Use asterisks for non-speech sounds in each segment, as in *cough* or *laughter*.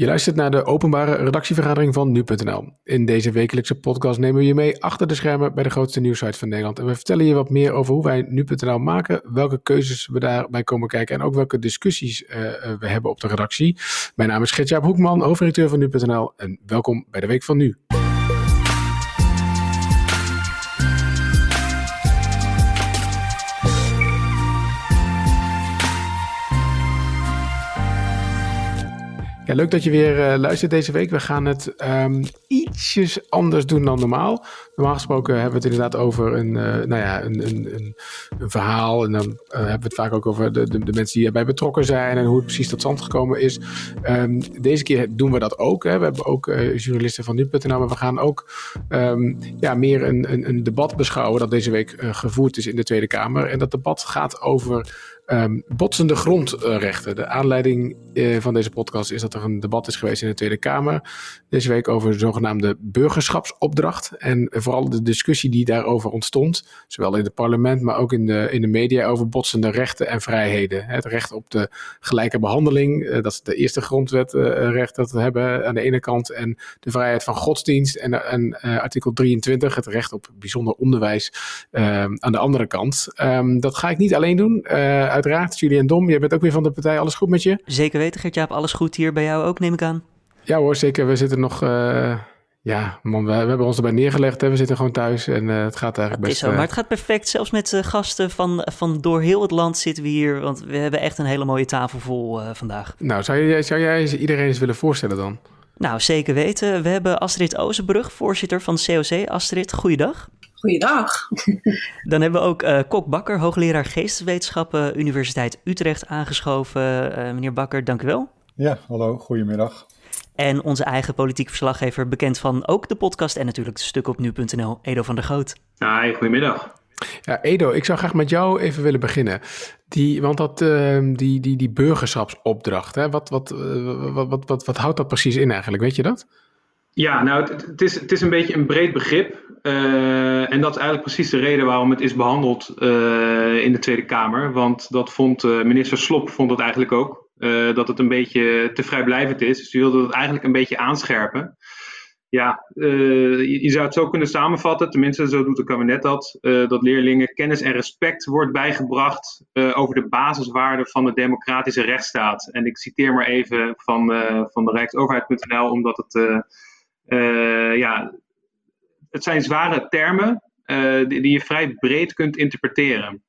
Je luistert naar de openbare redactievergadering van nu.nl. In deze wekelijkse podcast nemen we je mee achter de schermen bij de grootste nieuwsite van Nederland. En we vertellen je wat meer over hoe wij nu.nl maken, welke keuzes we daarbij komen kijken en ook welke discussies uh, we hebben op de redactie. Mijn naam is Gertjaap Hoekman, hoofdredacteur van nu.nl en welkom bij de Week van Nu. Leuk dat je weer uh, luistert deze week. We gaan het um, ietsjes anders doen dan normaal. Normaal gesproken hebben we het inderdaad over een, uh, nou ja, een, een, een, verhaal. En dan uh, hebben we het vaak ook over de, de, mensen die erbij betrokken zijn en hoe het precies tot stand gekomen is. Um, deze keer doen we dat ook. Hè. We hebben ook journalisten van nu.nl, maar we gaan ook um, ja, meer een, een debat beschouwen dat deze week gevoerd is in de Tweede Kamer. En dat debat gaat over Um, botsende grondrechten. De aanleiding uh, van deze podcast is dat er een debat is geweest in de Tweede Kamer deze week over de zogenaamde burgerschapsopdracht. En vooral de discussie die daarover ontstond, zowel in het parlement, maar ook in de, in de media, over botsende rechten en vrijheden. Het recht op de gelijke behandeling, uh, dat is de eerste grondwetrecht uh, dat we hebben aan de ene kant, en de vrijheid van godsdienst en, artikel 23, het recht op bijzonder onderwijs aan de andere kant. Um, dat ga ik niet alleen doen uiteraard. Julian Dom, jij bent ook weer van de partij. Alles goed met je? Zeker weten, Gertjaap. Alles goed hier bij jou ook, neem ik aan. Ja hoor, zeker. We zitten nog... Uh, ja, man, we, we, hebben ons erbij neergelegd. Hè. We zitten gewoon thuis en uh, het gaat eigenlijk best... Is zo, maar het gaat perfect. Zelfs met gasten van, van door heel het land zitten we hier. Want we hebben echt een hele mooie tafel vol vandaag. Nou, zou, je, zou jij iedereen eens willen voorstellen dan? Nou, zeker weten. We hebben Astrid Ozenbrug, voorzitter van COC. Astrid, goeiedag. Goeiedag. *laughs* Dan hebben we ook uh, Kok Bakker, hoogleraar geesteswetenschappen, Universiteit Utrecht, aangeschoven. Uh, meneer Bakker, dank u wel. Ja, hallo, goedemiddag. En onze eigen politiek verslaggever, bekend van ook de podcast en natuurlijk de stuk op nu.nl, Edo van der Goot. Hi, goedemiddag. Ja, Edo, ik zou graag met jou even willen beginnen. Die, want dat, uh, die, die, die burgerschapsopdracht, hè, wat, wat, wat, wat, wat, wat houdt dat precies in eigenlijk? Weet je dat? Ja, nou, het, is, het is een beetje een breed begrip. Uh, en dat is eigenlijk precies de reden waarom het is behandeld uh, in de Tweede Kamer. Want dat vond uh, minister Slop vond het eigenlijk ook. dat het een beetje te vrijblijvend is. Dus die wilde het eigenlijk een beetje aanscherpen. Ja, je, je, zou het zo kunnen samenvatten, tenminste zo doet het kabinet dat. dat leerlingen kennis en respect wordt bijgebracht over de basiswaarden van de democratische rechtsstaat. En ik citeer maar even van, van de Rijksoverheid.nl, omdat het... Uh, ja, het zijn zware termen uh, die, die, je vrij breed kunt interpreteren.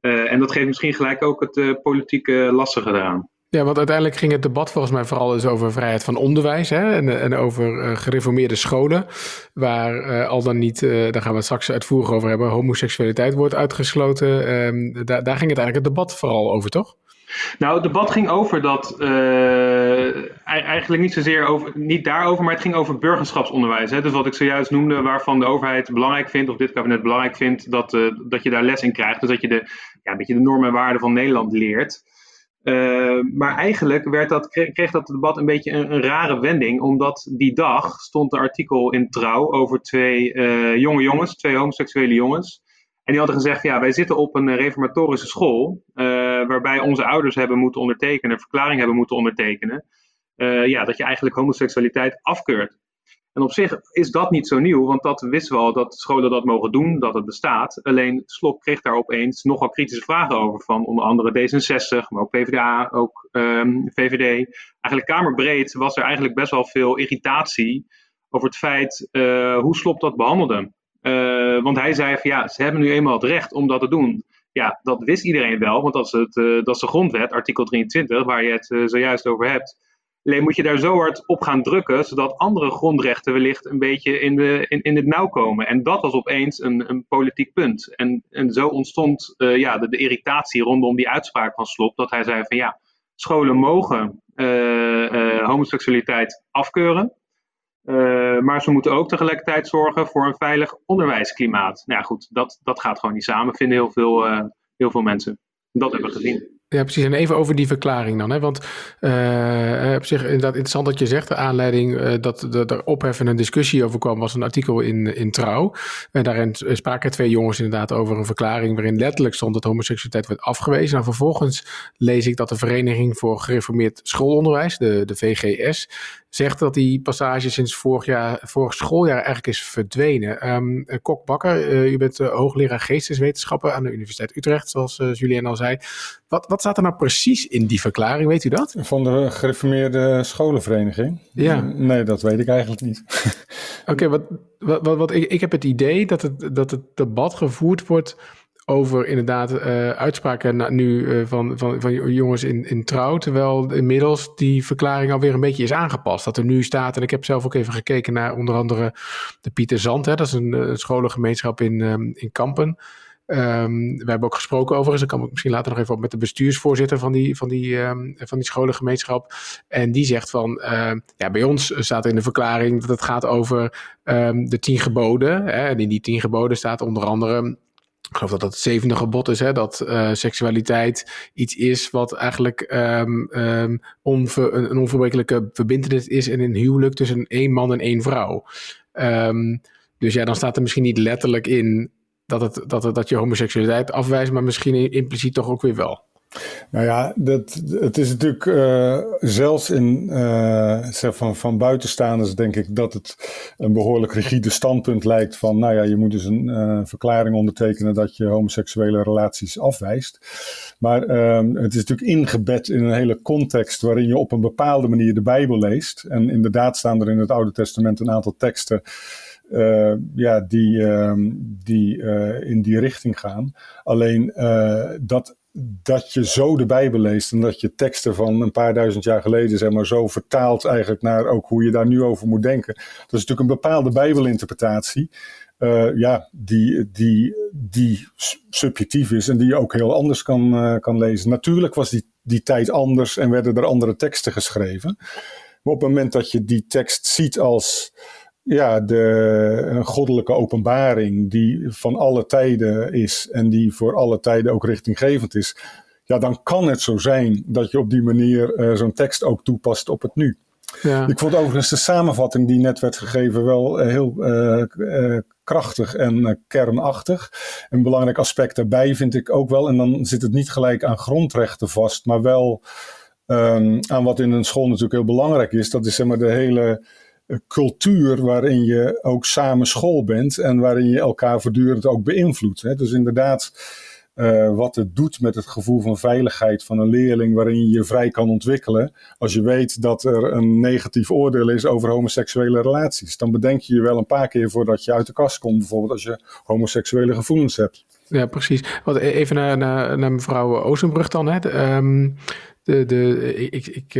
Uh, en dat geeft misschien gelijk ook het politieke lastige eraan. Ja, want uiteindelijk ging het debat volgens mij vooral dus over vrijheid van onderwijs hè, en, en over gereformeerde scholen, waar al dan niet, daar gaan we het straks uitvoerig over hebben, homoseksualiteit wordt uitgesloten. Ehm, daar ging het eigenlijk het debat vooral over, toch? Nou, het debat ging over dat, uh, eigenlijk niet zozeer over, niet daarover, maar het ging over burgerschapsonderwijs. Hè? Dus wat ik zojuist noemde, waarvan de overheid belangrijk vindt, of dit kabinet belangrijk vindt, dat, uh, dat je daar les in krijgt. Dus dat je de, ja, een beetje de normen en waarden van Nederland leert. Uh, maar eigenlijk werd dat, kreeg, dat debat een beetje een, rare wending, omdat die dag stond een artikel in Trouw over twee jonge jongens, twee homoseksuele jongens. En die hadden gezegd, ja, wij zitten op een reformatorische school, waarbij onze ouders hebben moeten ondertekenen, een verklaring hebben moeten ondertekenen, uh, ja, dat je eigenlijk homoseksualiteit afkeurt. En op zich is dat niet zo nieuw, want dat wisten we al dat scholen dat mogen doen, dat het bestaat. Alleen Slop kreeg daar opeens nogal kritische vragen over van onder andere D66, maar ook PvdA, ook um, VVD. Eigenlijk kamerbreed was er eigenlijk best wel veel irritatie over het feit uh, hoe Slop dat behandelde. Want hij zei van ja, ze hebben nu eenmaal het recht om dat te doen. Ja, dat wist iedereen wel, want dat is, het, uh, dat is de grondwet, artikel 23, waar je het uh, zojuist over hebt. Alleen moet je daar zo hard op gaan drukken, zodat andere grondrechten wellicht een beetje in, de, in, in het nauw komen. En dat was opeens een, een politiek punt. En, en zo ontstond ja, de, de, irritatie rondom die uitspraak van Slop, dat hij zei van ja, scholen mogen homoseksualiteit afkeuren. Uh, maar ze moeten ook tegelijkertijd zorgen voor een veilig onderwijsklimaat. Nou ja, goed, dat, dat gaat gewoon niet samen, vinden heel veel, uh, heel veel mensen. Dat hebben we gezien. Ja, precies. En even over die verklaring dan. Hè? Want uh, op zich inderdaad interessant dat je zegt. De aanleiding dat, dat er opheffen een discussie over kwam, was een artikel in, in Trouw. En daarin spraken twee jongens inderdaad over een verklaring waarin letterlijk stond dat homoseksualiteit werd afgewezen. En nou, vervolgens lees ik dat de Vereniging voor Gereformeerd Schoolonderwijs, de, de VGS, zegt dat die passage sinds vorig, jaar, vorig schooljaar eigenlijk is verdwenen. Um, Kok Bakker, uh, u bent uh, hoogleraar geesteswetenschappen aan de Universiteit Utrecht, zoals uh, Julien al zei. Wat, wat staat er nou precies in die verklaring, weet u dat? Van de gereformeerde scholenvereniging? Ja. Nee, dat weet ik eigenlijk niet. Oké, okay, wat, wat, wat, wat, ik, ik heb het idee dat het, dat het debat gevoerd wordt over inderdaad uh, uitspraken nu uh, van, van, van jongens in, in trouw. Terwijl inmiddels die verklaring alweer een beetje is aangepast. Dat er nu staat, en ik heb zelf ook even gekeken naar onder andere de Pieter Zand. Hè, dat is een, een scholengemeenschap in, um, in Kampen. Um, we hebben ook gesproken overigens, daar kan ik misschien later nog even op met de bestuursvoorzitter van die, van die, um, van die scholengemeenschap. En die zegt van, ja, bij ons staat in de verklaring dat het gaat over de tien geboden. Hè, en in die tien geboden staat onder andere ik geloof dat dat het zevende gebod is, hè, dat uh, seksualiteit iets is wat eigenlijk um, onver, een, onverbrekelijke verbindenis is in een huwelijk tussen één man en één vrouw. Um, dus ja, dan staat er misschien niet letterlijk in dat, het, dat, het, dat je homoseksualiteit afwijst, maar misschien impliciet toch ook weer wel. Nou ja, dat, het is natuurlijk uh, zelfs in, uh, van, van buitenstaanders denk ik dat het een behoorlijk rigide standpunt lijkt van, nou ja, je moet dus een uh, verklaring ondertekenen dat je homoseksuele relaties afwijst. Maar ehm, het is natuurlijk ingebed in een hele context waarin je op een bepaalde manier de Bijbel leest. En inderdaad staan er in het Oude Testament een aantal teksten ja, die, uh, die in die richting gaan. Alleen dat dat je zo de Bijbel leest en dat je teksten van een paar duizend jaar geleden, zeg maar, zo vertaalt eigenlijk naar ook hoe je daar nu over moet denken. Dat is natuurlijk een bepaalde Bijbelinterpretatie. Uh, ja, die, die, die subjectief is en die je ook heel anders kan, uh, kan lezen. Natuurlijk was die, die tijd anders en werden er andere teksten geschreven. Maar op het moment dat je die tekst ziet als ja, de, goddelijke openbaring die van alle tijden is en die voor alle tijden ook richtinggevend is, ja, dan kan het zo zijn dat je op die manier uh, zo'n tekst ook toepast op het nu. Ja. Ik vond overigens de samenvatting die net werd gegeven wel uh, heel uh, krachtig en kernachtig. Een belangrijk aspect daarbij vind ik ook wel, en dan zit het niet gelijk aan grondrechten vast, maar wel um, aan wat in een school natuurlijk heel belangrijk is. Dat is zeg maar de hele cultuur waarin je ook samen school bent en waarin je elkaar voortdurend ook beïnvloedt. Hè? Dus inderdaad, uh, wat het doet met het gevoel van veiligheid van een leerling, waarin je je vrij kan ontwikkelen. Als je weet dat er een negatief oordeel is over homoseksuele relaties, dan bedenk je je wel een paar keer voordat je uit de kast komt, bijvoorbeeld als je homoseksuele gevoelens hebt. Ja, precies. Wat, e-, even naar, naar, mevrouw Oostenbrug dan. Hè. Um, de, de, ik, ik,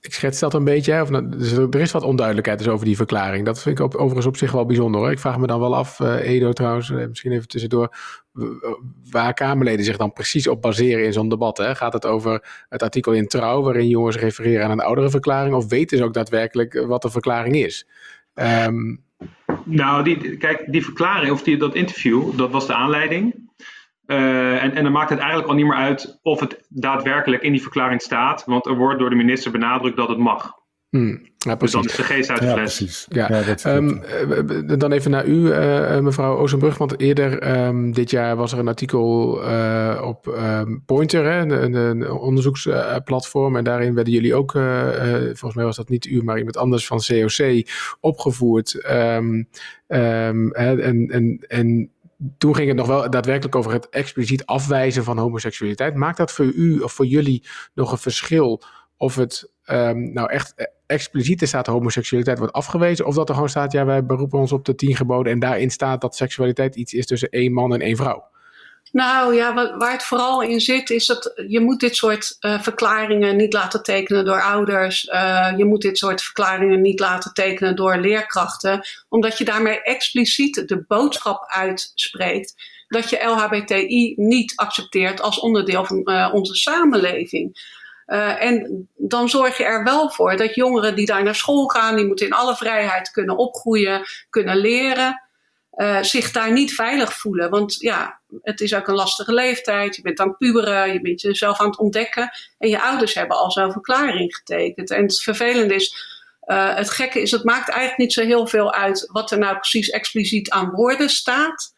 ik schets dat een beetje. Of, dus er is wat onduidelijkheid dus over die verklaring. Dat vind ik op, overigens op zich wel bijzonder. Hoor. Ik vraag me dan wel af, uh, Edo trouwens, uh, misschien even tussendoor, waar Kamerleden zich dan precies op baseren in zo'n debat. Hè? Gaat het over het artikel in Trouw, waarin jongens refereren aan een oudere verklaring, of weten ze ook daadwerkelijk wat de verklaring is? Um, nou, die, kijk, die verklaring, of die, dat interview, dat was de aanleiding. Uh, en, en dan maakt het eigenlijk al niet meer uit of het daadwerkelijk in die verklaring staat, want er wordt door de minister benadrukt dat het mag. Hmm, ja, dus dan is de geest uit de ja, fles. Precies. Ja. ja um, dan even naar u, uh, mevrouw Oostenbrug. Want eerder um, dit jaar was er een artikel uh, op um, Pointer, hè, een, een onderzoeksplatform. En daarin werden jullie ook, volgens mij was dat niet u, maar iemand anders van COC, opgevoerd. en, en, en toen ging het nog wel daadwerkelijk over het expliciet afwijzen van homoseksualiteit. Maakt dat voor u of voor jullie nog een verschil of het um, nou echt expliciet staat homoseksualiteit wordt afgewezen of dat er gewoon staat, ja wij beroepen ons op de tien geboden en daarin staat dat seksualiteit iets is tussen één man en één vrouw? Nou ja, waar het vooral in zit is dat je moet dit soort uh, verklaringen niet laten tekenen door ouders. Uh, je moet dit soort verklaringen niet laten tekenen door leerkrachten. Omdat je daarmee expliciet de boodschap uitspreekt dat je LHBTI niet accepteert als onderdeel van uh, onze samenleving. En dan zorg je er wel voor dat jongeren die daar naar school gaan, die moeten in alle vrijheid kunnen opgroeien, kunnen leren. uh, zich daar niet veilig voelen. Want ja, het is ook een lastige leeftijd. Je bent aan het puberen, je bent jezelf aan het ontdekken. En je ouders hebben al zo'n verklaring getekend. En het vervelende is, uh, het gekke is, het maakt eigenlijk niet zo heel veel uit wat er nou precies expliciet aan woorden staat.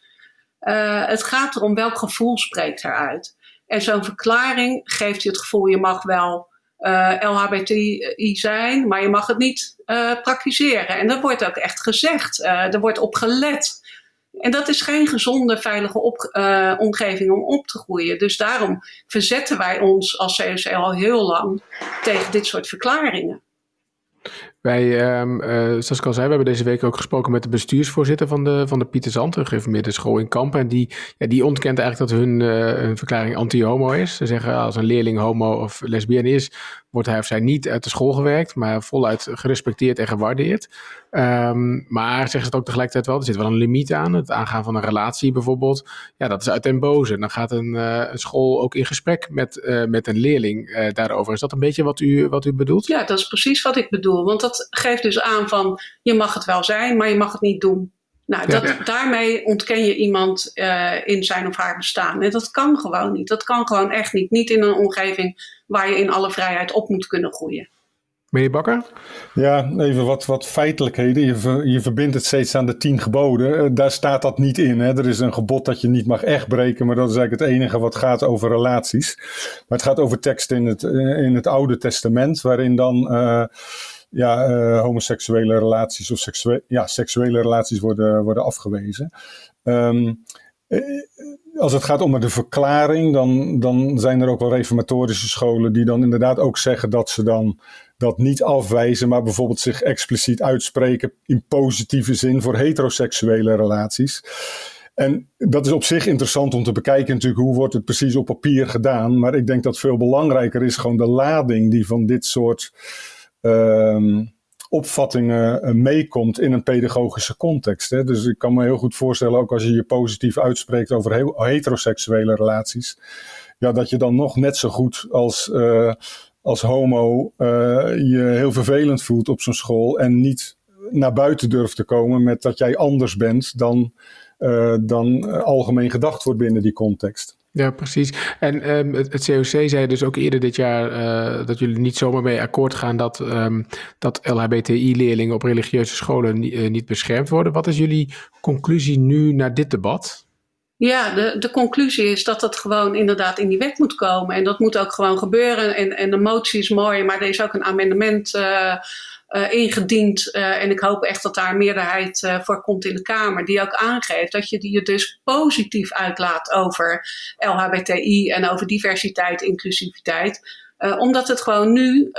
Het gaat erom welk gevoel spreekt eruit. En zo'n verklaring geeft je het gevoel, je mag wel uh, LHBTI zijn, maar je mag het niet uh, praktiseren. En dat wordt ook echt gezegd. Uh, er wordt op gelet. En dat is geen gezonde, veilige op, omgeving om op te groeien. Dus daarom verzetten wij ons als COC al heel lang tegen dit soort verklaringen. Wij, um, uh, zoals ik al zei, we hebben deze week ook gesproken met de bestuursvoorzitter van de, van de Pieter Zand, een gereformeerde school in Kampen. En die, ja, die ontkent eigenlijk dat hun, hun verklaring anti-homo is. Ze zeggen als een leerling homo of lesbienne is, wordt hij of zij niet uit de school gewerkt, maar voluit gerespecteerd en gewaardeerd. Um, maar zeggen ze het ook tegelijkertijd wel, er zit wel een limiet aan. Het aangaan van een relatie bijvoorbeeld, ja, dat is uit den boze. Dan gaat een, uh, een school ook in gesprek met, met een leerling daarover. Is dat een beetje wat u, wat u bedoelt? Ja, dat is precies wat ik bedoel. Want dat geeft dus aan van, je mag het wel zijn, maar je mag het niet doen. Nou, dat, ja. daarmee ontken je iemand uh, in zijn of haar bestaan. En dat kan gewoon niet. Dat kan gewoon echt niet. Niet in een omgeving waar je in alle vrijheid op moet kunnen groeien. Meneer Bakker? Ja, even wat, wat feitelijkheden. Je, ver, je verbindt het steeds aan de tien geboden. Uh, daar staat dat niet in. Hè? Er is een gebod dat je niet mag echt breken, maar dat is eigenlijk het enige wat gaat over relaties. Maar het gaat over teksten in het, in het Oude Testament, waarin dan. Uh, ja, uh, homoseksuele relaties of seksuele, ja, seksuele relaties worden, worden afgewezen. Um, als het gaat om de verklaring, dan, dan zijn er ook wel reformatorische scholen die dan inderdaad ook zeggen dat ze dan dat niet afwijzen, maar bijvoorbeeld zich expliciet uitspreken in positieve zin voor heteroseksuele relaties. En dat is op zich interessant om te bekijken natuurlijk hoe wordt het precies op papier gedaan. Maar ik denk dat veel belangrijker is gewoon de lading die van dit soort um, opvattingen uh, meekomt in een pedagogische context. Hè. Dus ik kan me heel goed voorstellen, ook als je je positief uitspreekt over he heteroseksuele relaties, ja, dat je dan nog net zo goed als, uh, als homo uh, je heel vervelend voelt op zo'n school en niet naar buiten durft te komen met dat jij anders bent dan, dan algemeen gedacht wordt binnen die context. Ja, precies. En um, het, COC zei dus ook eerder dit jaar uh, dat jullie niet zomaar mee akkoord gaan dat, um, dat LHBTI-leerlingen op religieuze scholen uh, niet beschermd worden. Wat is jullie conclusie nu naar dit debat? Ja, de, de conclusie is dat dat gewoon inderdaad in die wet moet komen. En dat moet ook gewoon gebeuren. En, en de motie is mooi, maar er is ook een amendement uh, uh, ingediend. Uh, en ik hoop echt dat daar een meerderheid uh, voor komt in de Kamer. Die ook aangeeft dat je je dus positief uitlaat over LHBTI en over diversiteit, inclusiviteit. omdat het gewoon nu,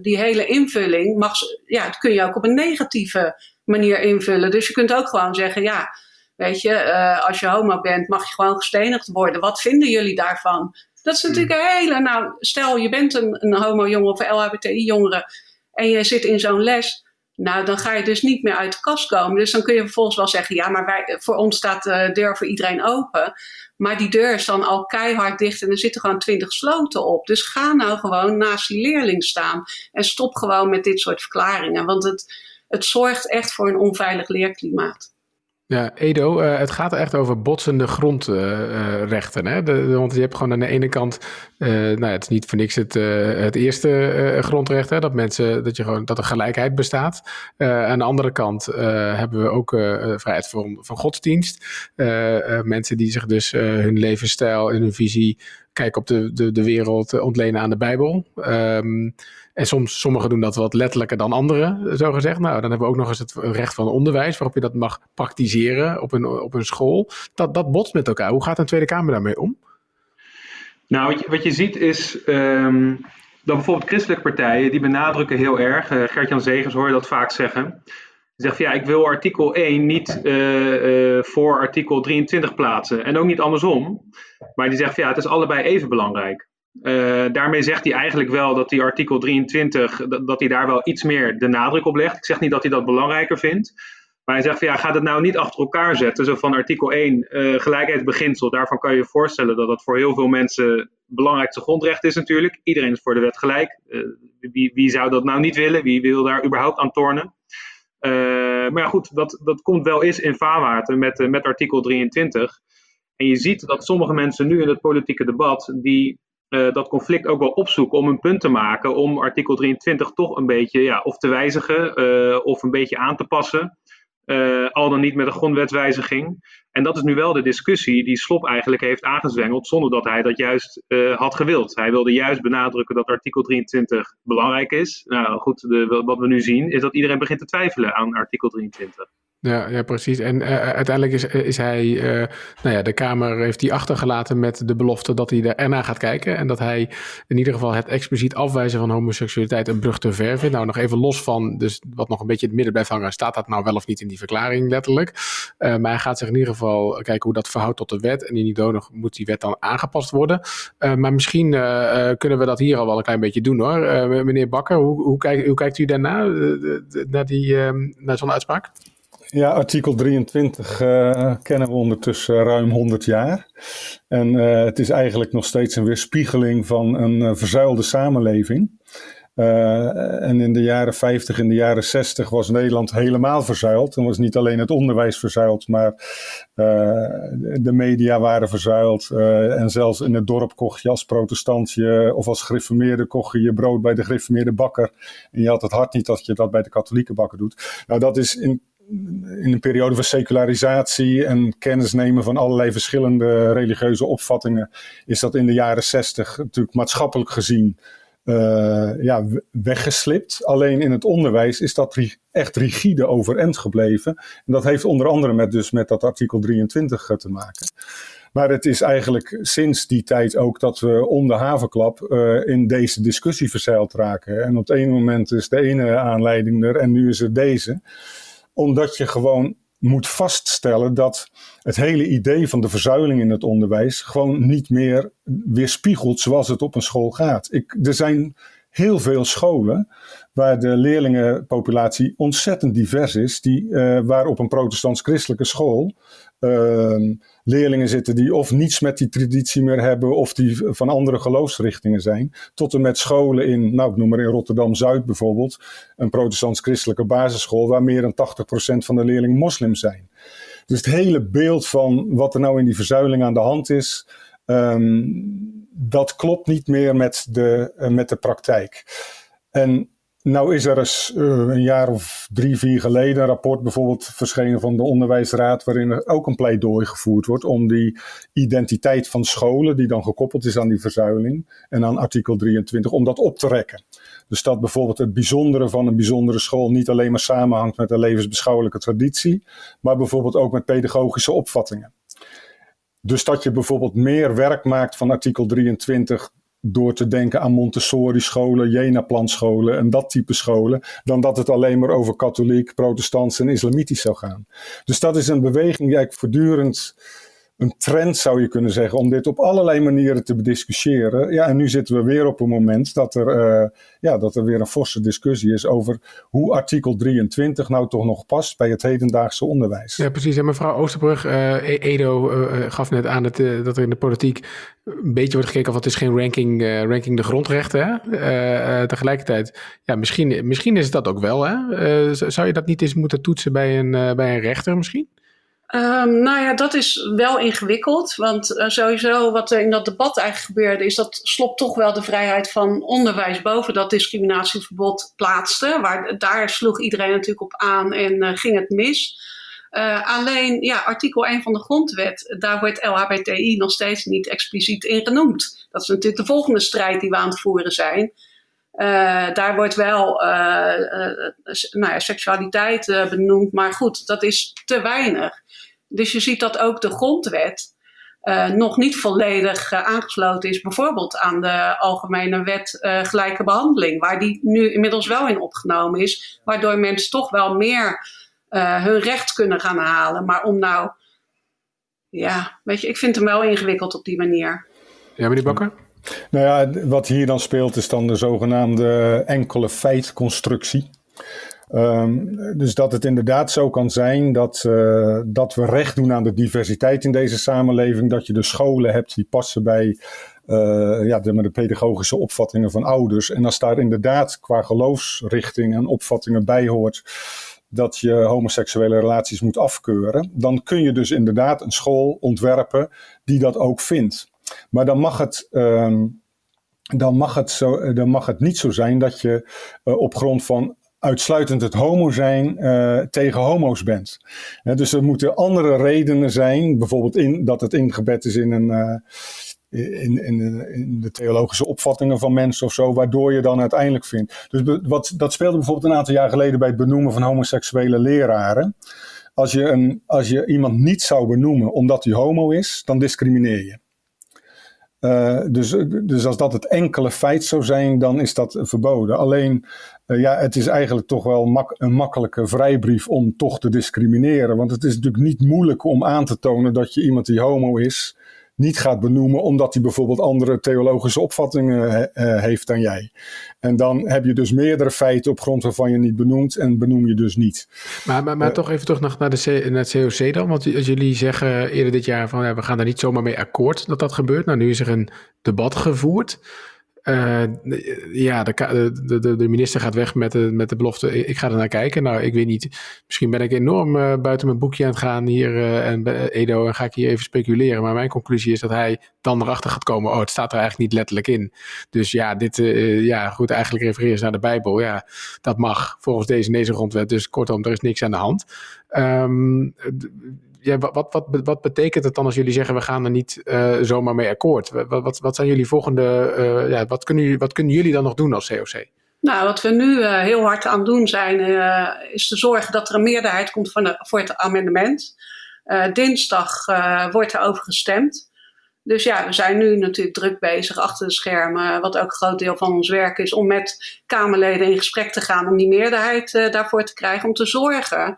die hele invulling, mag, ja, dat kun je ook op een negatieve manier invullen. Dus je kunt ook gewoon zeggen, ja, weet je, als je homo bent, mag je gewoon gestenigd worden. Wat vinden jullie daarvan? Dat is natuurlijk een hele, nou, stel je bent een, een homo-jongen of een LHBTI-jongere en je zit in zo'n les, nou, dan ga je dus niet meer uit de kast komen. Dus dan kun je vervolgens wel zeggen, ja, maar wij, voor ons staat de deur voor iedereen open. Maar die deur is dan al keihard dicht en er zitten gewoon twintig sloten op. Dus ga nou gewoon naast die leerling staan en stop gewoon met dit soort verklaringen. Want het, het zorgt echt voor een onveilig leerklimaat. Ja, Edo, uh, het gaat echt over botsende grondrechten. Uh, want je hebt gewoon aan de ene kant, nou, het is niet voor niks het, het eerste grondrecht, hè, dat mensen, dat je gewoon, dat er gelijkheid bestaat. aan de andere kant hebben we ook vrijheid van, van godsdienst. mensen die zich dus hun levensstijl en hun visie, kijk op de, de, de wereld, ontlenen aan de Bijbel. Um, en soms, sommigen doen dat wat letterlijker dan anderen, zo gezegd. Nou, dan hebben we ook nog eens het recht van onderwijs, waarop je dat mag praktiseren op een, op een school. Dat, dat botst met elkaar. Hoe gaat een Tweede Kamer daarmee om? Nou, wat je, ziet is um, dat bijvoorbeeld christelijke partijen, die benadrukken heel erg, uh, Gert-Jan Zegers hoor je dat vaak zeggen, zegt van ja, ik wil artikel 1 niet uh, uh, voor artikel 23 plaatsen en ook niet andersom. Maar die zegt van ja, het is allebei even belangrijk. Uh, daarmee zegt hij eigenlijk wel dat die artikel 23, dat, dat hij daar wel iets meer de nadruk op legt. Ik zeg niet dat hij dat belangrijker vindt. Maar hij zegt van ja, ga het nou niet achter elkaar zetten. Zo van artikel 1, uh, gelijkheidsbeginsel. Daarvan kan je je voorstellen dat dat voor heel veel mensen het belangrijkste grondrecht is natuurlijk. Iedereen is voor de wet gelijk. Wie, wie zou dat nou niet willen? Wie wil daar überhaupt aan tornen? maar ja, goed, dat, dat komt wel eens in vaarwater met, met artikel 23. En je ziet dat sommige mensen nu in het politieke debat die dat conflict ook wel opzoeken om een punt te maken om artikel 23 toch een beetje ja, of te wijzigen of een beetje aan te passen. Uh, al dan niet met een grondwetswijziging. En dat is nu wel de discussie die Slop eigenlijk heeft aangezwengeld, zonder dat hij dat juist had gewild. Hij wilde juist benadrukken dat artikel 23 belangrijk is. Nou goed, de, wat we nu zien is dat iedereen begint te twijfelen aan artikel 23. Ja, ja, precies. En uh, uiteindelijk is, is hij, uh, nou ja, de Kamer heeft hij achtergelaten met de belofte dat hij ernaar gaat kijken. En dat hij in ieder geval het expliciet afwijzen van homoseksualiteit een brug te ver vindt. Nou, nog even los van, dus wat nog een beetje in het midden blijft hangen, staat dat nou wel of niet in die verklaring letterlijk. Maar hij gaat zich in ieder geval kijken hoe dat verhoudt tot de wet. En in nodig moet die wet dan aangepast worden. maar misschien kunnen we dat hier al wel een klein beetje doen hoor. meneer Bakker, hoe, hoe, kijk, hoe kijkt u daarna, naar, die, naar zo'n uitspraak? Ja, artikel 23 uh, kennen we ondertussen ruim 100 jaar. En uh, het is eigenlijk nog steeds een weerspiegeling van een uh, verzuilde samenleving. en in de jaren 50, in de jaren 60 was Nederland helemaal verzuild. En was niet alleen het onderwijs verzuild, maar de media waren verzuild. en zelfs in het dorp kocht je als protestantje of als gereformeerde kocht je je brood bij de gereformeerde bakker. En je had het hart niet dat je dat bij de katholieke bakker doet. Nou, dat is in in een periode van secularisatie en kennis nemen van allerlei verschillende religieuze opvattingen, is dat in de jaren zestig natuurlijk maatschappelijk gezien uh, ja, weggeslipt. Alleen in het onderwijs is dat echt rigide overeind gebleven. En dat heeft onder andere met, dus met dat artikel 23 te maken. Maar het is eigenlijk sinds die tijd ook dat we om de havenklap uh, in deze discussie verzeild raken. En op het ene moment is de ene aanleiding er en nu is er deze omdat je gewoon moet vaststellen dat het hele idee van de verzuiling in het onderwijs gewoon niet meer weerspiegelt zoals het op een school gaat. Ik, er zijn heel veel scholen waar de leerlingenpopulatie ontzettend divers is, die, uh, waar op een protestants-christelijke school uh, leerlingen zitten die of niets met die traditie meer hebben, of die van andere geloofsrichtingen zijn. Tot en met scholen in, nou ik noem maar in Rotterdam-Zuid bijvoorbeeld, een protestants-christelijke basisschool, waar meer dan 80% van de leerlingen moslim zijn. Dus het hele beeld van wat er nou in die verzuiling aan de hand is, um, dat klopt niet meer met de, uh, met de praktijk. En nou is er eens uh, een jaar of drie, vier geleden een rapport bijvoorbeeld verschenen van de Onderwijsraad, waarin er ook een pleidooi gevoerd wordt om die identiteit van scholen, die dan gekoppeld is aan die verzuiling en aan artikel 23, om dat op te rekken. Dus dat bijvoorbeeld het bijzondere van een bijzondere school niet alleen maar samenhangt met een levensbeschouwelijke traditie, maar bijvoorbeeld ook met pedagogische opvattingen. Dus dat je bijvoorbeeld meer werk maakt van artikel 23 door te denken aan Montessori-scholen, Jena-planscholen en dat type scholen, dan dat het alleen maar over katholiek, protestants en islamitisch zou gaan. Dus dat is een beweging die eigenlijk voortdurend een trend, zou je kunnen zeggen, om dit op allerlei manieren te bediscussiëren. Ja, en nu zitten we weer op een moment dat er, uh, ja, dat er weer een forse discussie is over hoe artikel 23 nou toch nog past bij het hedendaagse onderwijs. Ja, precies. En mevrouw Oosterbrug, uh, Edo uh, gaf net aan dat, dat er in de politiek een beetje wordt gekeken of het is geen ranking, ranking de grondrechten. Hè? tegelijkertijd, ja, misschien, misschien is dat ook wel. Hè? zou je dat niet eens moeten toetsen bij een, bij een rechter misschien? Um, nou ja, dat is wel ingewikkeld. Want uh, sowieso wat er in dat debat eigenlijk gebeurde, is dat Slop toch wel de vrijheid van onderwijs boven dat discriminatieverbod plaatste. Waar, daar sloeg iedereen natuurlijk op aan en uh, ging het mis. Uh, alleen, ja, artikel 1 van de grondwet, daar wordt LHBTI nog steeds niet expliciet in genoemd. Dat is natuurlijk de volgende strijd die we aan het voeren zijn. Uh, daar wordt wel uh, uh, nou ja, seksualiteit benoemd, maar goed, dat is te weinig. Dus je ziet dat ook de grondwet nog niet volledig aangesloten is, bijvoorbeeld aan de Algemene Wet Gelijke Behandeling, waar die nu inmiddels wel in opgenomen is, waardoor mensen toch wel meer hun recht kunnen gaan halen. Maar om nou, ja, weet je, ik vind hem wel ingewikkeld op die manier. Ja, meneer Bakker? Nou ja, wat hier dan speelt is dan de zogenaamde enkele feitconstructie. Um, dus dat het inderdaad zo kan zijn dat, uh, dat we recht doen aan de diversiteit in deze samenleving. Dat je de scholen hebt die passen bij uh, ja, de, de pedagogische opvattingen van ouders. En als daar inderdaad qua geloofsrichting en opvattingen bij hoort dat je homoseksuele relaties moet afkeuren, dan kun je dus inderdaad een school ontwerpen die dat ook vindt. Maar dan mag het. Ehm, dan mag, het zo, dan mag het niet zo zijn dat je uh, op grond van uitsluitend het homo zijn uh, tegen homo's bent. dus er moeten andere redenen zijn, bijvoorbeeld in, dat het ingebed is in, een, in, in, in, de theologische opvattingen van mensen of zo, waardoor je dan uiteindelijk vindt. Dus wat, dat speelde bijvoorbeeld een aantal jaar geleden bij het benoemen van homoseksuele leraren. Als je, een, als je iemand niet zou benoemen omdat hij homo is, dan discrimineer je. Uh, dus, dus als dat het enkele feit zou zijn, dan is dat verboden. Alleen, uh, ja, het is eigenlijk toch wel mak een makkelijke vrijbrief om toch te discrimineren. Want het is natuurlijk niet moeilijk om aan te tonen dat je iemand die homo is, niet gaat benoemen omdat hij bijvoorbeeld andere theologische opvattingen uh, heeft dan jij. En dan heb je dus meerdere feiten op grond waarvan je niet benoemt en benoem je dus niet. Maar, maar, maar uh, toch even terug naar, naar, de naar het COC dan. Want als jullie zeggen eerder dit jaar van ja, we gaan daar niet zomaar mee akkoord dat dat gebeurt. Nou, nu is er een debat gevoerd. Uh, ja, de, de, de, minister gaat weg met de, met de belofte, ik ga er naar kijken. Nou, ik weet niet, misschien ben ik enorm uh, buiten mijn boekje aan het gaan hier uh, en Edo en ga ik hier even speculeren. Maar mijn conclusie is dat hij dan erachter gaat komen, oh, het staat er eigenlijk niet letterlijk in. Dus ja, dit, ja, goed, eigenlijk refereren ze naar de Bijbel. Ja, dat mag volgens deze, deze grondwet. Dus kortom, er is niks aan de hand. Um, ja, wat, wat, wat betekent het dan als jullie zeggen we gaan er niet uh, zomaar mee akkoord? Wat, wat, wat zijn jullie volgende, uh, ja, wat, kunnen jullie, wat kunnen jullie dan nog doen als COC? Nou, wat we nu uh, heel hard aan doen zijn, is te zorgen dat er een meerderheid komt voor, de, voor het amendement. dinsdag wordt er over gestemd. Dus ja, we zijn nu natuurlijk druk bezig achter de schermen, wat ook een groot deel van ons werk is, om met Kamerleden in gesprek te gaan om die meerderheid daarvoor te krijgen, om te zorgen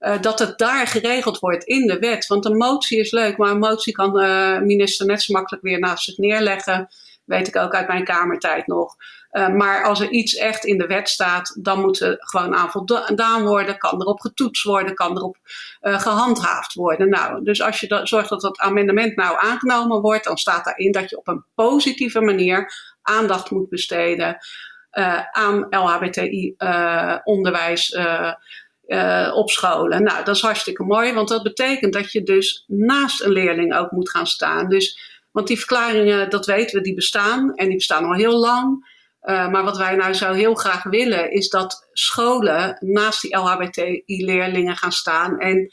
uh, dat het daar geregeld wordt in de wet. Want een motie is leuk, maar een motie kan de minister net zo makkelijk weer naast zich neerleggen. Weet ik ook uit mijn kamertijd nog. Uh, maar als er iets echt in de wet staat, dan moet er gewoon aan voldaan worden. Kan erop getoetst worden, kan erop uh, gehandhaafd worden. Nou, dus als je zorgt dat dat amendement nou aangenomen wordt, dan staat daarin dat je op een positieve manier aandacht moet besteden uh, aan LHBTI-onderwijs uh, op scholen. Nou, dat is hartstikke mooi, want dat betekent dat je dus naast een leerling ook moet gaan staan. Dus, want die verklaringen, dat weten we, die bestaan en die bestaan al heel lang. Uh, maar wat wij nou zo heel graag willen, is dat scholen naast die LHBTI-leerlingen gaan staan. En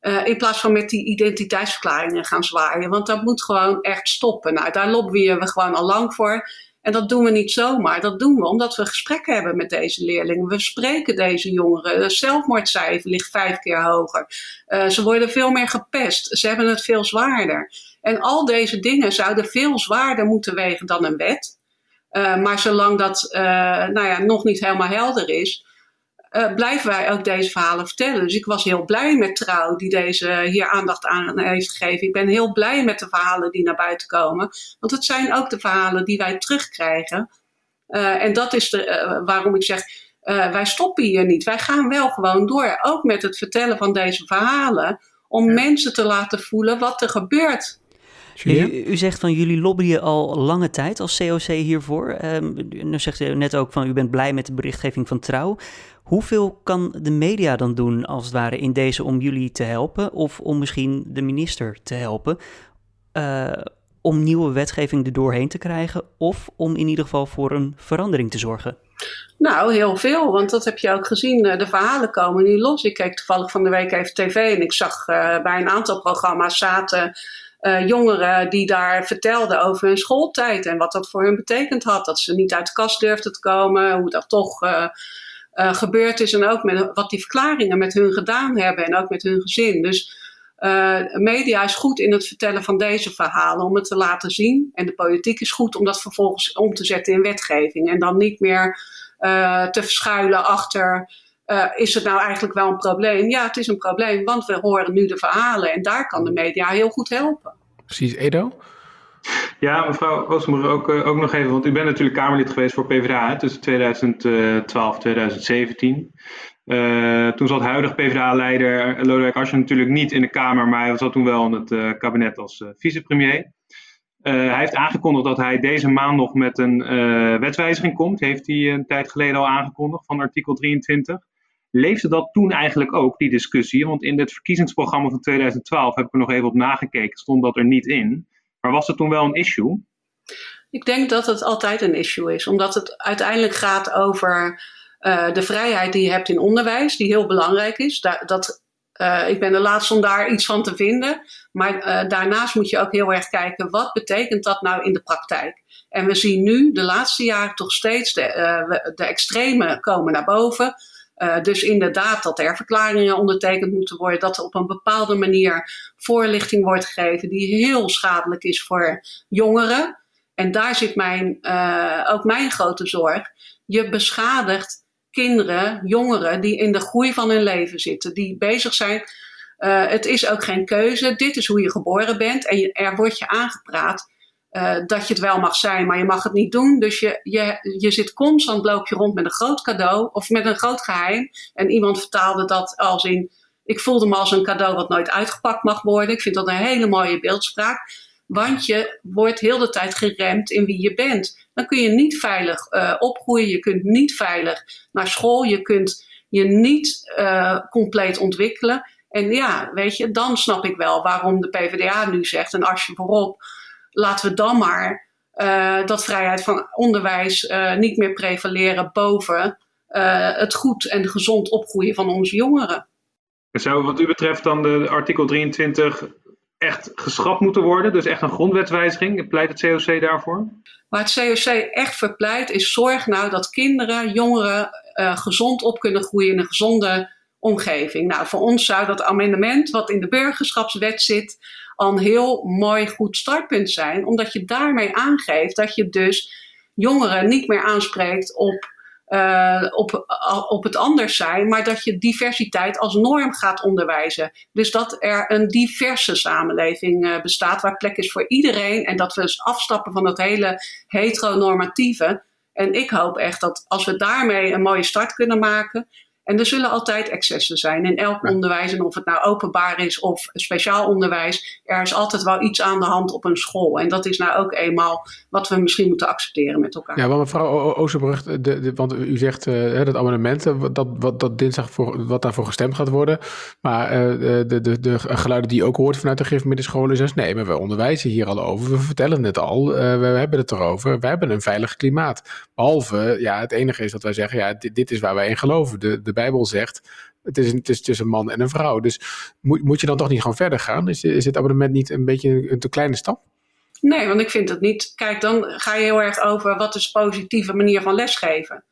uh, in plaats van met die identiteitsverklaringen gaan zwaaien. Want dat moet gewoon echt stoppen. Nou, daar lobbyen we gewoon al lang voor. En dat doen we niet zomaar. Dat doen we omdat we gesprekken hebben met deze leerlingen. We spreken deze jongeren. Het zelfmoordcijfer ligt vijf keer hoger. Uh, ze worden veel meer gepest. Ze hebben het veel zwaarder. En al deze dingen zouden veel zwaarder moeten wegen dan een wet. Uh, maar zolang dat uh, nou ja, nog niet helemaal helder is, uh, blijven wij ook deze verhalen vertellen. Dus ik was heel blij met Trouw, die deze hier aandacht aan heeft gegeven. Ik ben heel blij met de verhalen die naar buiten komen. Want het zijn ook de verhalen die wij terugkrijgen. Uh, en dat is de, uh, waarom ik zeg, wij stoppen hier niet. Wij gaan wel gewoon door, ook met het vertellen van deze verhalen. Om ja. mensen te laten voelen wat er gebeurt u, u, zegt van jullie lobbyen al lange tijd als COC hiervoor. Um, nu zegt u net ook van u bent blij met de berichtgeving van Trouw. Hoeveel kan de media dan doen, als het ware, in deze om jullie te helpen? Of om misschien de minister te helpen? Uh, om nieuwe wetgeving er doorheen te krijgen? Of om in ieder geval voor een verandering te zorgen? Nou, heel veel, want dat heb je ook gezien. De verhalen komen nu los. Ik keek toevallig van de week even tv en ik zag uh, bij een aantal programma's zaten jongeren die daar vertelden over hun schooltijd en wat dat voor hun betekend had. Dat ze niet uit de kast durfden te komen, hoe dat toch uh, gebeurd is en ook met, wat die verklaringen met hun gedaan hebben en ook met hun gezin. Dus media is goed in het vertellen van deze verhalen om het te laten zien. En de politiek is goed om dat vervolgens om te zetten in wetgeving en dan niet meer te verschuilen achter uh, is het nou eigenlijk wel een probleem? Ja, het is een probleem, want we horen nu de verhalen en daar kan de media heel goed helpen. Precies, Edo? *laughs* Ja, mevrouw Oostenburg, ook, uh, ook nog even, want u bent natuurlijk Kamerlid geweest voor PvdA tussen 2012 en 2017. Uh, toen zat huidig PvdA-leider Lodewijk Asscher natuurlijk niet in de Kamer, maar hij zat toen wel in het uh, kabinet als uh, vicepremier. hij heeft aangekondigd dat hij deze maand nog met een wetswijziging komt. Heeft hij een tijd geleden al aangekondigd van artikel 23. Leefde dat toen eigenlijk ook, die discussie? Want in het verkiezingsprogramma van 2012 heb ik er nog even op nagekeken, stond dat er niet in. Maar was het toen wel een issue? Ik denk dat het altijd een issue is, omdat het uiteindelijk gaat over uh, de vrijheid die je hebt in onderwijs, die heel belangrijk is. Da dat, uh, ik ben de laatste om daar iets van te vinden. Maar uh, daarnaast moet je ook heel erg kijken, wat betekent dat nou in de praktijk? En we zien nu de laatste jaren toch steeds de, de extreme komen naar boven. Uh, dus inderdaad dat er verklaringen ondertekend moeten worden, dat er op een bepaalde manier voorlichting wordt gegeven die heel schadelijk is voor jongeren. En daar zit mijn, uh, ook mijn grote zorg. Je beschadigt kinderen, jongeren die in de groei van hun leven zitten, die bezig zijn. Uh, het is ook geen keuze. Dit is hoe je geboren bent en er wordt je aangepraat uh, dat je het wel mag zijn, maar je mag het niet doen. Dus je, je, je zit constant, loop je rond met een groot cadeau of met een groot geheim. En iemand vertaalde dat als in, ik voelde me als een cadeau wat nooit uitgepakt mag worden. Ik vind dat een hele mooie beeldspraak. Want je wordt heel de tijd geremd in wie je bent. Dan kun je niet veilig uh, opgroeien, je kunt niet veilig naar school, je kunt je niet uh, compleet ontwikkelen. En ja, weet je, dan snap ik wel waarom de PvdA nu zegt, en als je voorop laten we dan maar uh, dat vrijheid van onderwijs uh, niet meer prevaleren boven uh, het goed en gezond opgroeien van onze jongeren. Zou wat u betreft dan de artikel 23 echt geschrapt moeten worden? Dus echt een grondwetswijziging? Pleit het COC daarvoor? Waar het COC echt voor pleit is zorg nou dat kinderen, jongeren gezond op kunnen groeien in een gezonde omgeving. Nou, voor ons zou dat amendement wat in de burgerschapswet zit al een heel mooi goed startpunt zijn. Omdat je daarmee aangeeft dat je dus jongeren niet meer aanspreekt op, uh, op, op het anders zijn, maar dat je diversiteit als norm gaat onderwijzen. Dus dat er een diverse samenleving uh, bestaat waar plek is voor iedereen en dat we dus afstappen van dat hele heteronormatieve. En ik hoop echt dat als we daarmee een mooie start kunnen maken, en er zullen altijd excessen zijn in elk onderwijs. En of het nou openbaar is of speciaal onderwijs, er is altijd wel iets aan de hand op een school. En dat is nou ook eenmaal wat we misschien moeten accepteren met elkaar. Ja, want mevrouw Oosterbrug, de, de, want u zegt uh, dat amendement, dat, wat, dat dinsdag voor, wat daarvoor gestemd gaat worden. Maar uh, de, de, de geluiden die je ook hoort vanuit de gereformeerde scholen is, nee, maar we onderwijzen hier al over. We vertellen het al, uh, we hebben het erover. We hebben een veilig klimaat. Behalve, ja, het enige is dat wij zeggen, ja, dit, dit is waar wij in geloven. De, de Bijbel zegt, het is, het is tussen man en een vrouw. Dus moet, moet je dan toch niet gewoon verder gaan? Is, is het abonnement niet een beetje een te kleine stap? Nee, want ik vind het niet. Kijk, dan ga je heel erg over wat is positieve manier van lesgeven.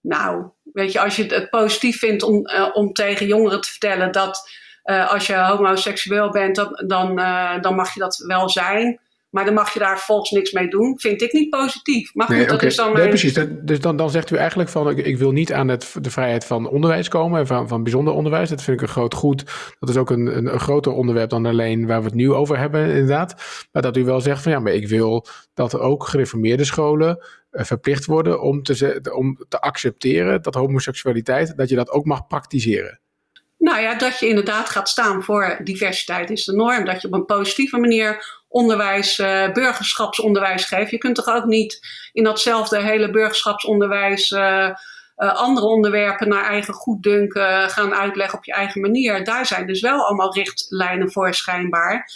Nou, weet je, als je het positief vindt om, uh, om tegen jongeren te vertellen dat uh, als je homoseksueel bent, dan, dan, uh, dan mag je dat wel zijn. Maar dan mag je daar volgens niks mee doen. Vind ik niet positief. Maar goed, nee, dat okay. is dan nee, mijn... precies. Dus dan, dan zegt u eigenlijk van... Ik, ik wil niet aan het, de vrijheid van onderwijs komen. Van, van bijzonder onderwijs. Dat vind ik een groot goed. Dat is ook een, een, een groter onderwerp dan alleen waar we het nu over hebben inderdaad. Maar dat u wel zegt van ja, maar ik wil dat er ook gereformeerde scholen uh, verplicht worden om te, om te accepteren dat homoseksualiteit, dat je dat ook mag praktiseren. Nou ja, dat je inderdaad gaat staan voor diversiteit is de norm. Dat je op een positieve manier onderwijs, uh, burgerschapsonderwijs geeft. Je kunt toch ook niet in datzelfde hele burgerschapsonderwijs uh, uh, andere onderwerpen naar eigen goeddunken gaan uitleggen op je eigen manier. Daar zijn dus wel allemaal richtlijnen voor schijnbaar.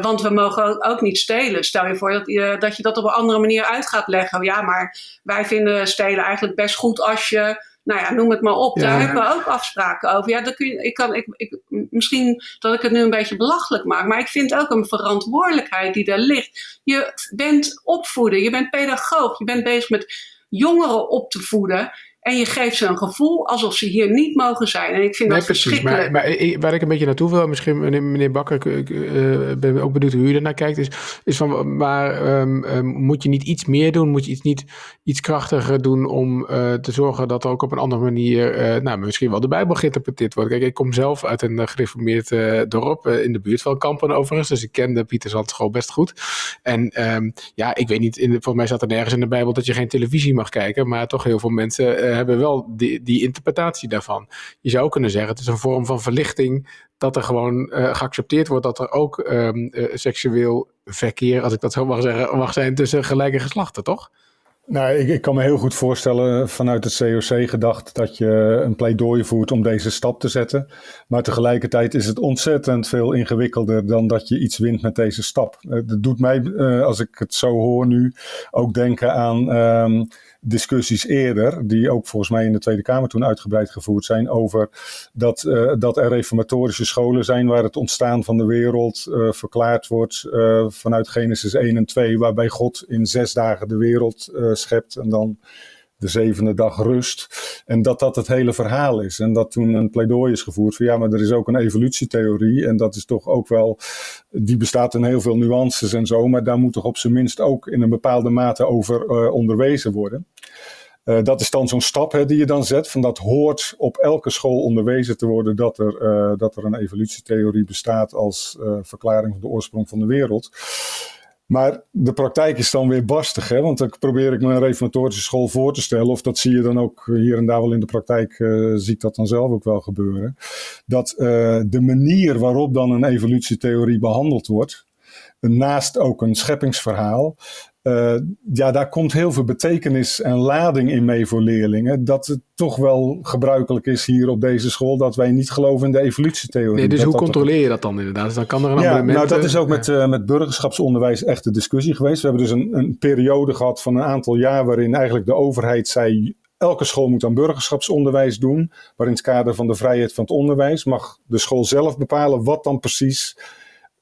Want we mogen ook, ook, niet stelen. Stel je voor dat je, dat je dat op een andere manier uit gaat leggen. Ja, maar wij vinden stelen eigenlijk best goed als je nou ja, noem het maar op. Ja. Daar hebben we ook afspraken over. Ja, dan kun je, ik kan, ik, ik, misschien dat ik het nu een beetje belachelijk maak, maar ik vind ook een verantwoordelijkheid die daar ligt. Je bent opvoeden, je bent pedagoog, je bent bezig met jongeren op te voeden. En je geeft ze een gevoel alsof ze hier niet mogen zijn. En ik vind nee, dat precies. verschrikkelijk. Maar, maar waar ik een beetje naartoe wil, misschien meneer, meneer Bakker, ik uh, ben ook benieuwd hoe u ernaar kijkt, is, is van, maar um, um, moet je niet iets meer doen? Moet je iets niet iets krachtiger doen om uh, te zorgen dat er ook op een andere manier, uh, nou, misschien wel de Bijbel geïnterpreteerd wordt? Kijk, ik kom zelf uit een gereformeerd dorp in de buurt van Kampen overigens, dus ik ken de Pieter Zandschool best goed. En um, ja, ik weet niet, in, volgens mij staat er nergens in de Bijbel dat je geen televisie mag kijken, maar toch heel veel mensen hebben wel die, die interpretatie daarvan. Je zou kunnen zeggen, het is een vorm van verlichting dat er gewoon uh, geaccepteerd wordt dat er ook um, uh, seksueel verkeer, als ik dat zo mag zeggen, mag zijn tussen gelijke geslachten, toch? Nou, ik, ik, kan me heel goed voorstellen vanuit het COC gedacht dat je een pleidooi voert om deze stap te zetten. Maar tegelijkertijd is het ontzettend veel ingewikkelder dan dat je iets wint met deze stap. Dat doet mij, als ik het zo hoor nu, ook denken aan um, discussies eerder, die ook volgens mij in de Tweede Kamer toen uitgebreid gevoerd zijn, over dat, uh, dat er reformatorische scholen zijn waar het ontstaan van de wereld uh, verklaard wordt uh, vanuit Genesis 1 en 2, waarbij God in zes dagen de wereld schept en dan de zevende dag rust. En dat dat het hele verhaal is. En dat toen een pleidooi is gevoerd van ja, maar er is ook een evolutietheorie. En dat is toch ook wel, die bestaat in heel veel nuances en zo. Maar daar moet toch op zijn minst ook in een bepaalde mate over uh, onderwezen worden. Uh, dat is dan zo'n stap hè, die je dan zet. Van dat hoort op elke school onderwezen te worden dat er, uh, dat er een evolutietheorie bestaat als verklaring van de oorsprong van de wereld. Maar de praktijk is dan weer barstig, hè? want dan probeer ik me een reformatorische school voor te stellen. Of dat zie je dan ook hier en daar wel in de praktijk, uh, zie ik dat dan zelf ook wel gebeuren. Dat uh, de manier waarop dan een evolutietheorie behandeld wordt, naast ook een scheppingsverhaal, uh, ja, daar komt heel veel betekenis en lading in mee voor leerlingen. Dat het toch wel gebruikelijk is hier op deze school dat wij niet geloven in de evolutietheorie. Nee, dus dat hoe controleer je dat dan inderdaad? Dus dan kan er een ja, abonnement... Nou, dat is ook met, uh, met burgerschapsonderwijs echt de discussie geweest. We hebben dus een, een periode gehad van een aantal jaar waarin eigenlijk de overheid zei elke school moet aan burgerschapsonderwijs doen. Maar in het kader van de vrijheid van het onderwijs mag de school zelf bepalen wat dan precies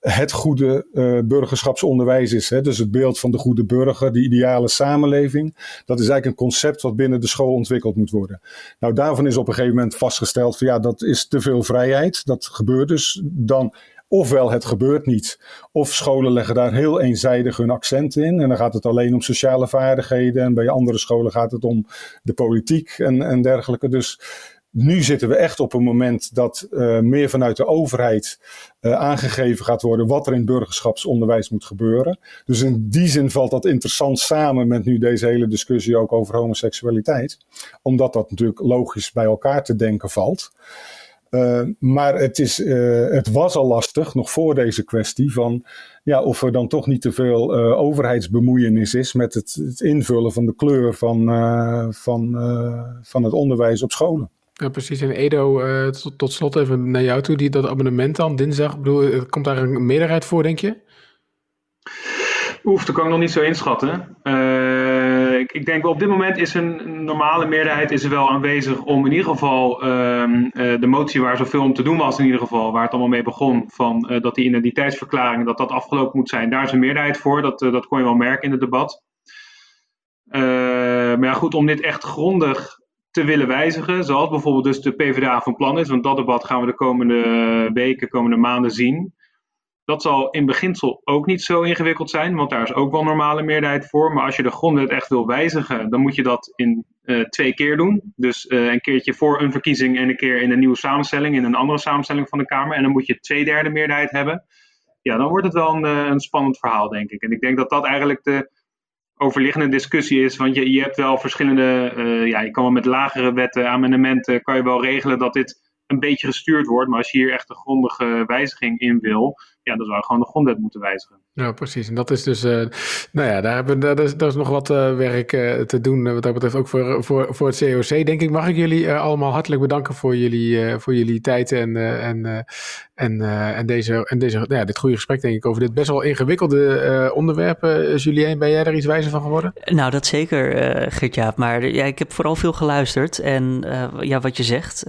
het goede uh, burgerschapsonderwijs is. Hè? Dus het beeld van de goede burger, de ideale samenleving. Dat is eigenlijk een concept wat binnen de school ontwikkeld moet worden. Nou, daarvan is op een gegeven moment vastgesteld van ja, dat is te veel vrijheid. Dat gebeurt dus dan. Ofwel het gebeurt niet, of scholen leggen daar heel eenzijdig hun accent in. En dan gaat het alleen om sociale vaardigheden. En bij andere scholen gaat het om de politiek en, en dergelijke. Dus nu zitten we echt op een moment dat uh, meer vanuit de overheid uh, aangegeven gaat worden wat er in burgerschapsonderwijs moet gebeuren. Dus in die zin valt dat interessant samen met nu deze hele discussie ook over homoseksualiteit. Omdat dat natuurlijk logisch bij elkaar te denken valt. Uh, maar het, is, het was al lastig, nog voor deze kwestie, van ja, of er dan toch niet te veel overheidsbemoeienis is met het, het, invullen van de kleur van, van, van het onderwijs op scholen. Ja, precies. En Edo, uh, tot, tot, slot even naar jou toe. Die, dat abonnement dan, dinsdag. Bedoel, komt daar een meerderheid voor, denk je? Oef, dat kan ik nog niet zo inschatten. Uh, ik, ik, denk op dit moment is een normale meerderheid is er wel aanwezig om in ieder geval uh, de motie waar zoveel om te doen was in ieder geval, waar het allemaal mee begon, van dat die identiteitsverklaring, dat dat afgelopen moet zijn. Daar is een meerderheid voor, dat, dat kon je wel merken in het debat. maar ja, goed, om dit echt grondig te willen wijzigen, zoals bijvoorbeeld dus de PvdA van plan is, want dat debat gaan we de komende weken, komende maanden zien. Dat zal in beginsel ook niet zo ingewikkeld zijn, want daar is ook wel normale meerderheid voor. Maar als je de grondwet echt wil wijzigen, dan moet je dat in uh, twee keer doen. Dus uh, een keertje voor een verkiezing en een keer in een nieuwe samenstelling, in een andere samenstelling van de Kamer. En dan moet je twee derde meerderheid hebben. Ja, dan wordt het wel een, uh, een spannend verhaal, denk ik. En ik denk dat dat eigenlijk de, overliggende discussie is. Want je, je hebt wel verschillende, uh, ja, je kan wel met lagere wetten, amendementen, kan je wel regelen dat dit een beetje gestuurd wordt. Maar als je hier echt een grondige wijziging in wil, ja, dan zou je gewoon de grondwet moeten wijzigen. Ja, precies. En dat is dus, uh, nou ja, daar hebben dat is, dat is nog wat uh, werk uh, te doen. wat dat betreft ook voor, voor, voor het COC, denk ik. Mag ik jullie allemaal hartelijk bedanken voor jullie, voor jullie tijd en, en, en, en, deze, en deze, nou ja, dit goede gesprek, denk ik, over dit best wel ingewikkelde onderwerp. Julien, ben jij er iets wijzer van geworden? Nou, dat zeker, Gert-Jaap. Maar ja, ik heb vooral veel geluisterd. En ja, wat je zegt,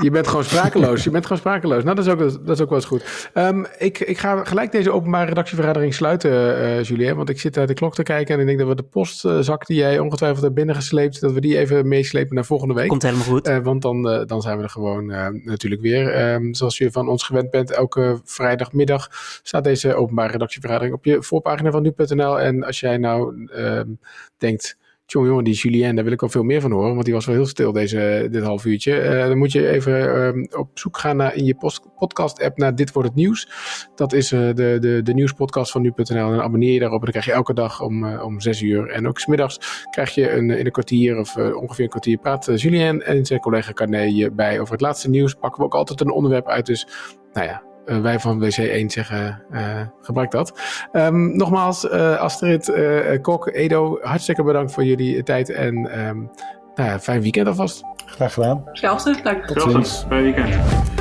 je bent gewoon sprakeloos. Je bent gewoon sprakeloos. Nou, dat is ook, dat is ook wel eens goed. Um, ik, ik ga gelijk deze openbare redactievergadering sluiten, uh, Julien. Want ik zit naar de klok te kijken en ik denk dat we de postzak die jij ongetwijfeld hebt binnengesleept, dat we die even meeslepen naar volgende week. Komt helemaal goed. Uh, want dan, uh, dan zijn we er gewoon natuurlijk weer. Um, zoals je van ons gewend bent, elke vrijdagmiddag staat deze openbare redactievergadering op je voorpagina van nu.nl. En als jij nou um, denkt Jongen, die Julien, daar wil ik al veel meer van horen, want die was wel heel stil deze, dit half uurtje. Uh, dan moet je even uh, op zoek gaan naar, in je podcast-app naar Dit Wordt Het Nieuws. Dat is uh, de, de, de nieuwspodcast van nu.nl en abonneer je daarop en dan krijg je elke dag om, om zes uur. En ook smiddags krijg je een, in een kwartier of ongeveer een kwartier praat Julien en zijn collega Carné bij over het laatste nieuws. Pakken we ook altijd een onderwerp uit, dus nou ja, wij van WC1 zeggen, gebruik dat. Um, nogmaals, Astrid, Kok, Edo, hartstikke bedankt voor jullie tijd en um, nou ja, fijn weekend alvast. Graag gedaan. Hetzelfde, dank. Tot ziens. Fijn weekend.